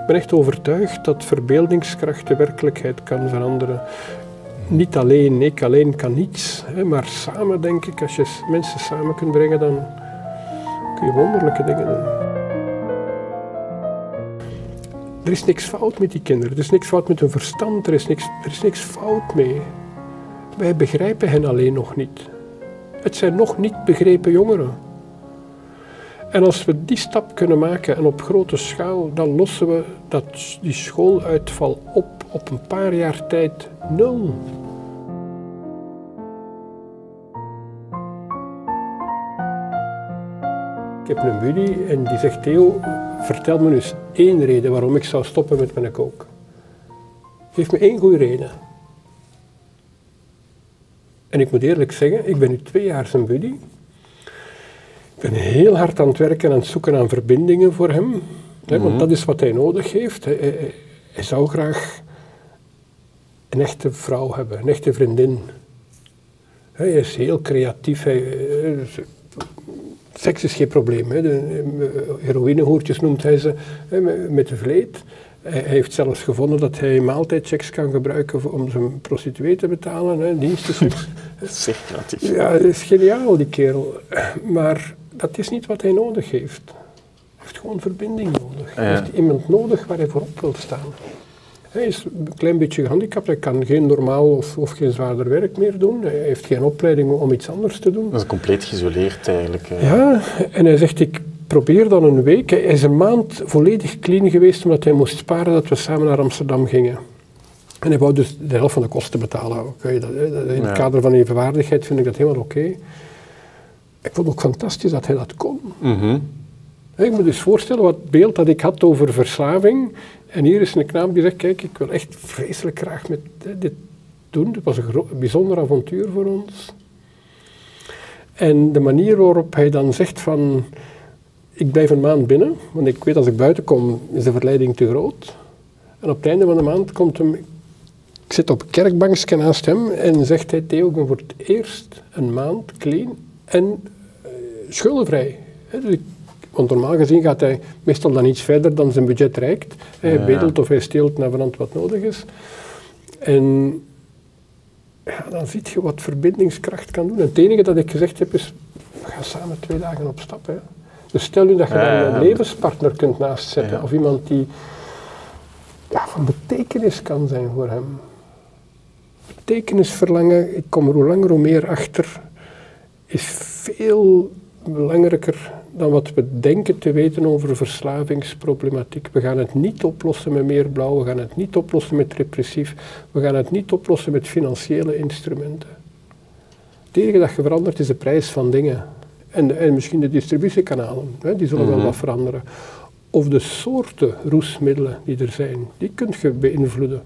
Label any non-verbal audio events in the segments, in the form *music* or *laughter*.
Ik ben echt overtuigd dat verbeeldingskracht de werkelijkheid kan veranderen. Niet alleen, ik alleen kan niets, hè, maar samen denk ik, als je mensen samen kunt brengen, dan kun je wonderlijke dingen doen. Er is niks fout met die kinderen, er is niks fout met hun verstand, er is niks, er is niks fout mee. Wij begrijpen hen alleen nog niet. Het zijn nog niet begrepen jongeren. En als we die stap kunnen maken en op grote schaal, dan lossen we dat, die schooluitval op op een paar jaar tijd nul. Ik heb een buddy en die zegt, Theo, vertel me eens één reden waarom ik zou stoppen met mijn kook. Geef me één goede reden. En ik moet eerlijk zeggen, ik ben nu twee jaar zijn buddy. Ik ben heel hard aan het werken en aan het zoeken aan verbindingen voor hem. Hè, Want dat is wat hij nodig heeft. Hij, hij- hij zou graag een echte vrouw hebben, een echte vriendin. Hij is heel creatief. Hij, eh, seks is geen probleem. Hè. De, eh, heroïnehoertjes noemt hij ze, hè, met- de vleet. Hij heeft zelfs gevonden dat hij maaltijdchecks kan gebruiken om zijn prostituee te betalen, hè, dienstenseks. Zeer *laughs* creatief. Ja, dat is geniaal, die kerel. Maar dat is niet wat hij nodig heeft. Hij heeft gewoon verbinding nodig. Hij heeft iemand nodig waar hij voorop wil staan. Hij is een klein beetje gehandicapt. Hij kan geen normaal of, of geen zwaarder werk meer doen. Hij heeft geen opleiding om iets anders te doen. Dat is compleet geïsoleerd eigenlijk. eh. Ja, en hij zegt, ik probeer dan een week. Hij is een maand volledig clean geweest omdat hij moest sparen dat we samen naar Amsterdam gingen. En hij wou dus de helft van de kosten betalen. Oké, dat- in het Ja. kader van evenwaardigheid vind ik dat helemaal oké. Ik vond het ook fantastisch dat hij dat kon. Mhm. Hè, Ik moet dus voorstellen wat beeld dat ik had over verslaving. En hier is een knaap die zegt, kijk, ik wil echt vreselijk graag met dit doen. Het was een, bijzonder avontuur voor ons. En de manier waarop hij dan zegt van, ik blijf een maand binnen, want ik weet als ik buiten kom, is de verleiding te groot. En op het einde van de maand komt hem, ik zit op een kerkbankje naast hem en zegt hij, Theo, ik ben voor het eerst een maand clean en eh, schuldenvrij. Dus want normaal gezien gaat hij meestal dan iets verder dan zijn budget reikt. Hij Ja. bedelt of hij steelt naar vanand wat nodig is. En ja, dan zie je wat verbindingskracht kan doen. En het enige dat ik gezegd heb is, we gaan samen twee dagen op stap. Hè. Dus stel je dat je ja. een levenspartner kunt naastzetten. Ja. Of iemand die ja, van betekenis kan zijn voor hem. Betekenis verlangen, ik kom er hoe langer hoe meer achter, is veel belangrijker dan wat we denken te weten over verslavingsproblematiek. We gaan het niet oplossen met meer blauw, we gaan het niet oplossen met repressief, we gaan het niet oplossen met financiële instrumenten. Het enige dat je verandert is de prijs van dingen. En, en misschien de distributiekanalen, hè, die zullen wel Mhm. wat veranderen. Of de soorten roesmiddelen die er zijn, die kun je beïnvloeden.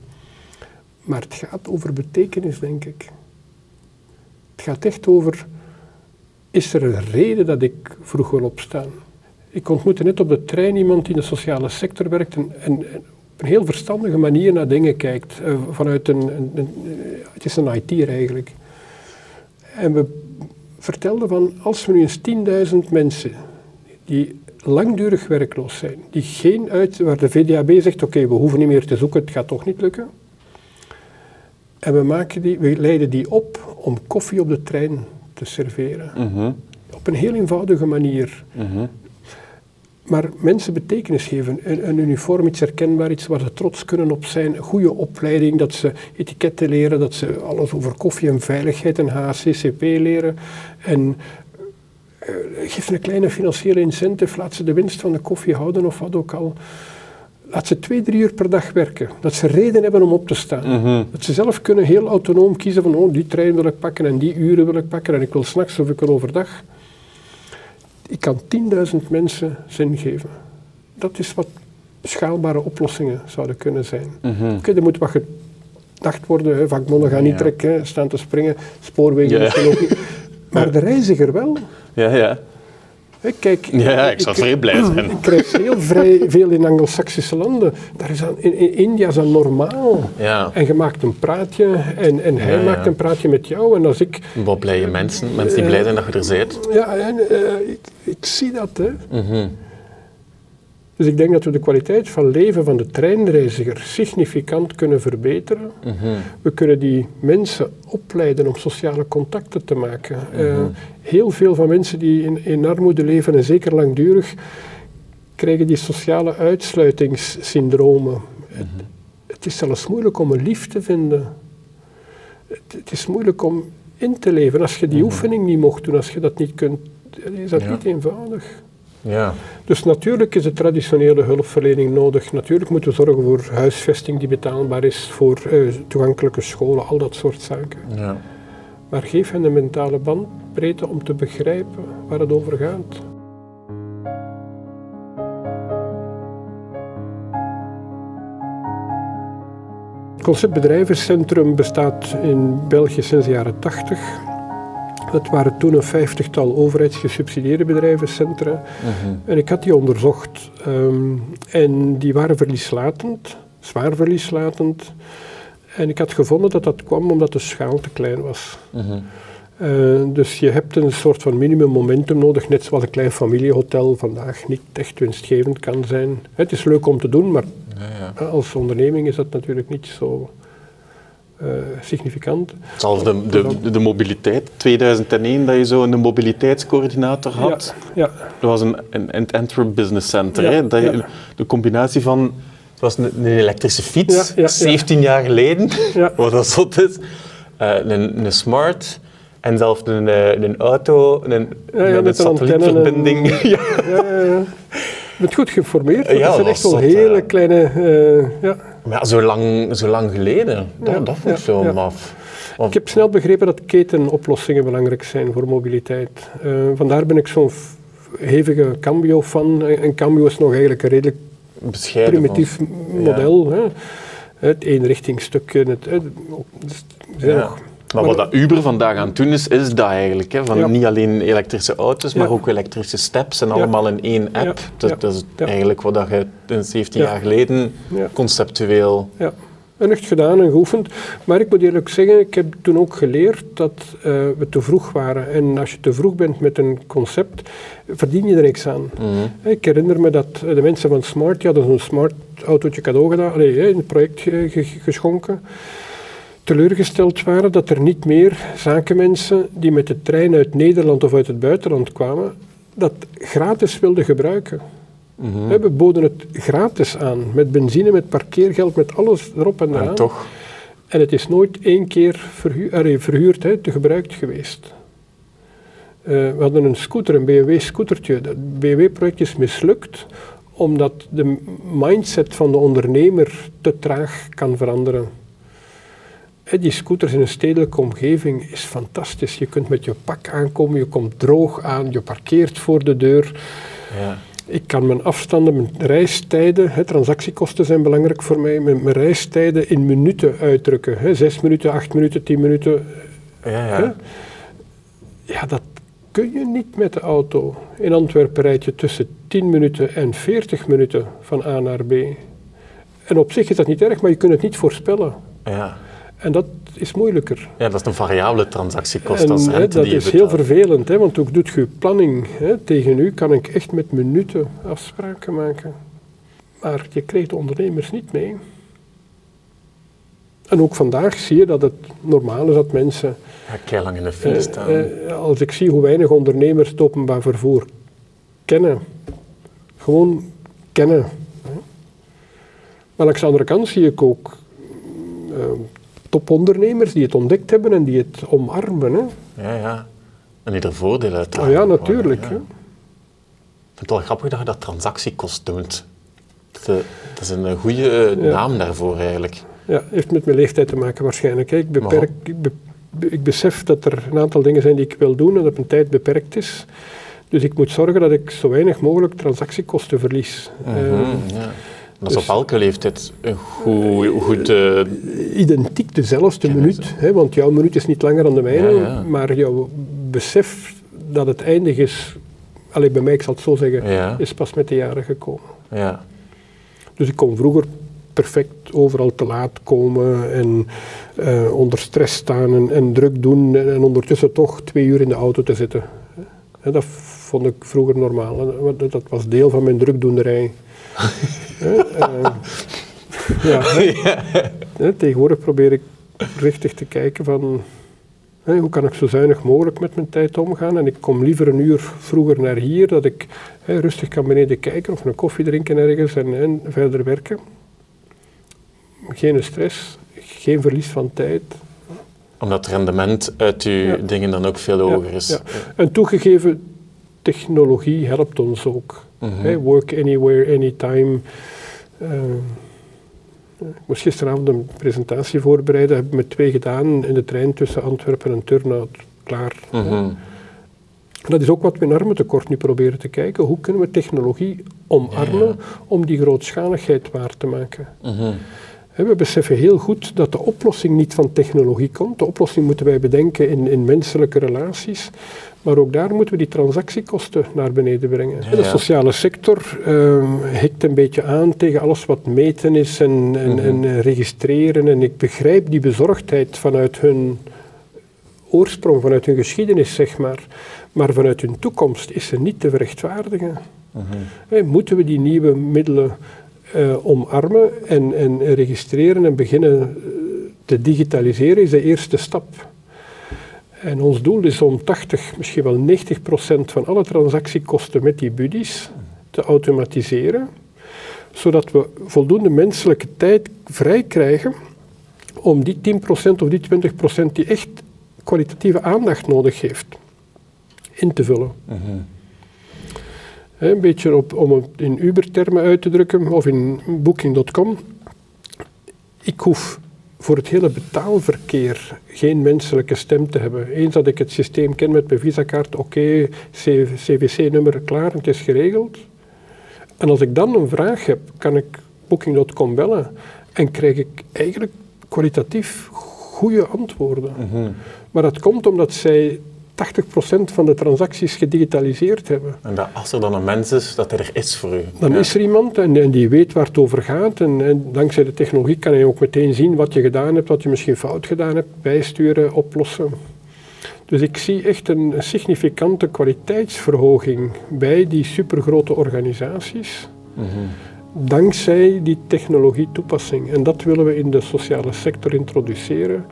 Maar het gaat over betekenis, denk ik. Het gaat echt over, is er een reden dat ik vroeg wil opstaan? Ik ontmoette net op de trein iemand die in de sociale sector werkt en, en, op een heel verstandige manier naar dingen kijkt. eh, vanuit een, een, eh, het is een IT'er eigenlijk. En we vertelden van, als we nu eens 10.000 mensen die langdurig werkloos zijn, die geen uit, waar de VDAB zegt, oké, we hoeven niet meer te zoeken, het gaat toch niet lukken. En we, maken die, leiden die op om koffie op de trein te serveren. Mhm. Op een heel eenvoudige manier. Mhm. Maar mensen betekenis geven. Een, een uniform, iets herkenbaar, iets waar ze trots kunnen op zijn. Goede opleiding, dat ze etiketten leren, dat ze alles over koffie en veiligheid en HACCP leren. En eh, geef een kleine financiële incentive, laat ze de winst van de koffie houden of wat ook al. Laat ze twee, drie uur per dag werken. Dat ze reden hebben om op te staan. Mhm. Dat ze zelf kunnen heel autonoom kiezen van oh, die trein wil ik pakken en die uren wil ik pakken en ik wil s'nachts of ik wil overdag. Ik kan 10.000 mensen zin geven. Dat is wat schaalbare oplossingen zouden kunnen zijn. Mhm. Oké, er moet wat gedacht worden. Hè. Vakbonden gaan niet Ja. trekken, staan te springen. Spoorwegen Ja. misschien ook niet. *laughs* Maar de reiziger wel. Ja, ja. Kijk, Ja, ik zou vrij blij zijn. Ik krijg heel vrij veel in Anglo-Saxische landen. Daar is aan, in, in India is dat normaal. Ja. En je maakt een praatje en, en hij Ja, ja. maakt een praatje met jou. En als ik... Wat blije mensen. Mensen die blij zijn dat je er bent. Ja, en, eh, ik, ik zie dat, hè. Mhm. Dus ik denk dat we de kwaliteit van leven van de treinreiziger significant kunnen verbeteren. Mhm. We kunnen die mensen opleiden om sociale contacten te maken. Eh, Mhm. heel veel van mensen die in, in armoede leven, en zeker langdurig, krijgen die sociale uitsluitingssyndromen. Het, het is zelfs moeilijk om een lief te vinden. Het, het is moeilijk om in te leven. Als je die oefening niet mocht doen, als je dat niet kunt, is dat Ja. niet eenvoudig. Ja. Dus natuurlijk is de traditionele hulpverlening nodig. Natuurlijk moeten we zorgen voor huisvesting die betaalbaar is, voor eh, toegankelijke scholen, al dat soort zaken. ja. Maar geef hen de mentale bandbreedte om te begrijpen waar het over gaat. Het concept bedrijvencentrum bestaat in België sinds de jaren 80. Dat waren toen een vijftigtal overheidsgesubsidieerde bedrijvencentra. Mhm. En ik had die onderzocht. ehm, en die waren verlieslatend, zwaar verlieslatend. En ik had gevonden dat dat kwam omdat de schaal te klein was. Mhm. Eh, dus je hebt een soort van minimum momentum nodig, net zoals een klein familiehotel vandaag niet echt winstgevend kan zijn. Het is leuk om te doen, maar Ja, ja. als onderneming is dat natuurlijk niet zo eh, significant. Zelfs de, de, de mobiliteit, 2001 dat je zo een mobiliteitscoördinator had. Ja, Dat was een, een, een Antwerp Business Center. Ja, hè? Dat je, ja. De combinatie van, het was een, een elektrische fiets, Ja, ja, ja. 17 jaar geleden, *laughs* wat dat zot is. Eh, een, een smart en zelfs een, eh, een auto een, Ja, ja, met, met een satellietverbinding. *laughs* ja. ja, ja, ja. Je bent goed Ja, dat zijn echt wel hele kleine... ja. Maar ja, zo lang, zo lang geleden, dat, Ja, dat vond ik ja, zo maf. Want- Ik heb snel begrepen dat ketenoplossingen belangrijk zijn voor mobiliteit. Eh, vandaar ben ik zo'n hevige Cambio-fan. En en Cambio is nog eigenlijk een redelijk bescheiden primitief van- model. Hè. Het eenrichtingstukje. Het, Ja. nog- Maar wat dat Uber vandaag aan het doen is, is dat eigenlijk. Hè, van Ja. Niet alleen elektrische auto's, maar ook elektrische steps en allemaal in één app. Dat, dat is eigenlijk wat dat je in 17 Ja. jaar geleden conceptueel... Ja, en echt gedaan en geoefend. Maar ik moet eerlijk zeggen, ik heb toen ook geleerd dat eh, we te vroeg waren. En als je te vroeg bent met een concept, verdien je er niks aan. Mhm. Ik herinner me dat de mensen van Smart, die hadden zo'n Smart autootje cadeau gedaan, in het project ge- ge- geschonken. Teleurgesteld waren dat er niet meer zakenmensen die met de trein uit Nederland of uit het buitenland kwamen, dat gratis wilden gebruiken. Mhm. Hè, We boden het gratis aan, met benzine, met parkeergeld, met alles erop en eraan. En toch, En het is nooit één keer verhu allee, verhuurd, hè, te gebruikt geweest. Eh, we hadden een scooter, een BMW-scootertje. Dat BMW-project is mislukt omdat de mindset van de ondernemer te traag kan veranderen. Hè, die scooters in een stedelijke omgeving is fantastisch. Je kunt met je pak aankomen, je komt droog aan, je parkeert voor de deur. ja. Ik kan mijn afstanden, mijn reistijden, hè, transactiekosten zijn belangrijk voor mij, mijn, mijn reistijden in minuten uitdrukken. Hè, zes minuten, acht minuten, tien minuten. Ja, Hè? ja. Ja, dat kun je niet met de auto. In Antwerpen rijd je tussen 10 minuten en 40 minuten van A naar B. En op zich is dat niet erg, maar je kunt het niet voorspellen. ja. En dat is moeilijker. Ja, dat is een variabele transactiekost als hè, rente dat die is heel vervelend, hè, want ook doet je planning. Hè, tegen u kan ik echt met minuten afspraken maken. Maar je krijgt de ondernemers niet mee. En ook vandaag zie je dat het normaal is dat mensen, Ja, keilang in de file eh, staan. eh, als ik zie hoe weinig ondernemers het openbaar vervoer kennen, gewoon kennen. Hè. Maar langs de andere kant zie ik ook eh, topondernemers die het ontdekt hebben en die het omarmen. Hè. Ja, ja. En die er voordelen uit Oh ja, natuurlijk. Ja. hè. Ik vind het wel grappig dat je dat transactiekost noemt. Dat, eh, dat is een goede eh, Ja. naam daarvoor eigenlijk. Ja, heeft met mijn leeftijd te maken waarschijnlijk. hè. Ik, beperk, ik, be- ik besef dat er een aantal dingen zijn die ik wil doen en dat mijn tijd beperkt is. Dus ik moet zorgen dat ik zo weinig mogelijk transactiekosten verlies. Eh, Mhm, ja. Dat is dus- op elke leeftijd een goed, goed eh, identiek dezelfde minuut, hè, want jouw minuut is niet langer dan de mijne, Ja, ja. maar jouw besef dat het eindig is, alleen bij mij, ik zal het zo zeggen, Ja. is pas met de jaren gekomen. ja. Dus ik kon vroeger perfect overal te laat komen en eh, onder stress staan en, en druk doen en, en ondertussen toch twee uur in de auto te zitten. Hè, dat vond ik vroeger normaal. want Dat was deel van mijn drukdoenerij. *laughs* Eh, *laughs* ja, tegenwoordig probeer ik richtig te kijken van hè, hoe kan ik zo zuinig mogelijk met mijn tijd omgaan. En ik kom liever een uur vroeger naar hier, dat ik hè, rustig kan beneden kijken of een koffie drinken ergens en, en verder werken. Geen stress, geen verlies van tijd. Omdat het rendement uit uw Ja. dingen dan ook veel hoger is. Ja. En toegegeven, technologie helpt ons ook. Mhm. Work anywhere, anytime. Eh, ik moest gisteravond een presentatie voorbereiden, heb ik met twee gedaan in de trein tussen Antwerpen en Turnhout. Klaar. Mhm. Dat is ook wat we in armentekort nu proberen te kijken. Hoe kunnen we technologie omarmen Ja. om die grootschaligheid waar te maken? Mhm. We beseffen heel goed dat de oplossing niet van technologie komt. De oplossing moeten wij bedenken in, in menselijke relaties. Maar ook daar moeten we die transactiekosten naar beneden brengen. Ja, de sociale sector ehm hikt een beetje aan tegen alles wat meten is en, en, Mhm. en registreren. En ik begrijp die bezorgdheid vanuit hun oorsprong, vanuit hun geschiedenis, zeg maar. Maar vanuit hun toekomst is ze niet te verrechtvaardigen. Mhm. Moeten we die nieuwe middelen eh, omarmen en, en registreren en beginnen eh, te digitaliseren, is de eerste stap. En ons doel is om 80, misschien wel 90 procent van alle transactiekosten met die buddies te automatiseren, zodat we voldoende menselijke tijd vrij krijgen om die 10 procent of die 20 procent die echt kwalitatieve aandacht nodig heeft, in te vullen. Hè, Een beetje op, om het in Uber-termen uit te drukken, of in Booking.com. Ik hoef voor het hele betaalverkeer geen menselijke stem te hebben. Eens dat ik het systeem ken met mijn visakaart, oké, CVC-nummer klaar, het is geregeld. En als ik dan een vraag heb, kan ik Booking.com bellen en krijg ik eigenlijk kwalitatief goede antwoorden. Mhm. Maar dat komt omdat zij 80% van de transacties gedigitaliseerd hebben. En dat als er dan een mens is, dat hij er is voor u. Dan Ja. is er iemand en, en die weet waar het over gaat. En, en dankzij de technologie kan je ook meteen zien wat je gedaan hebt, wat je misschien fout gedaan hebt, bijsturen, oplossen. Dus ik zie echt een significante kwaliteitsverhoging bij die supergrote organisaties, Mhm. dankzij die technologie toepassing. En dat willen we in de sociale sector introduceren.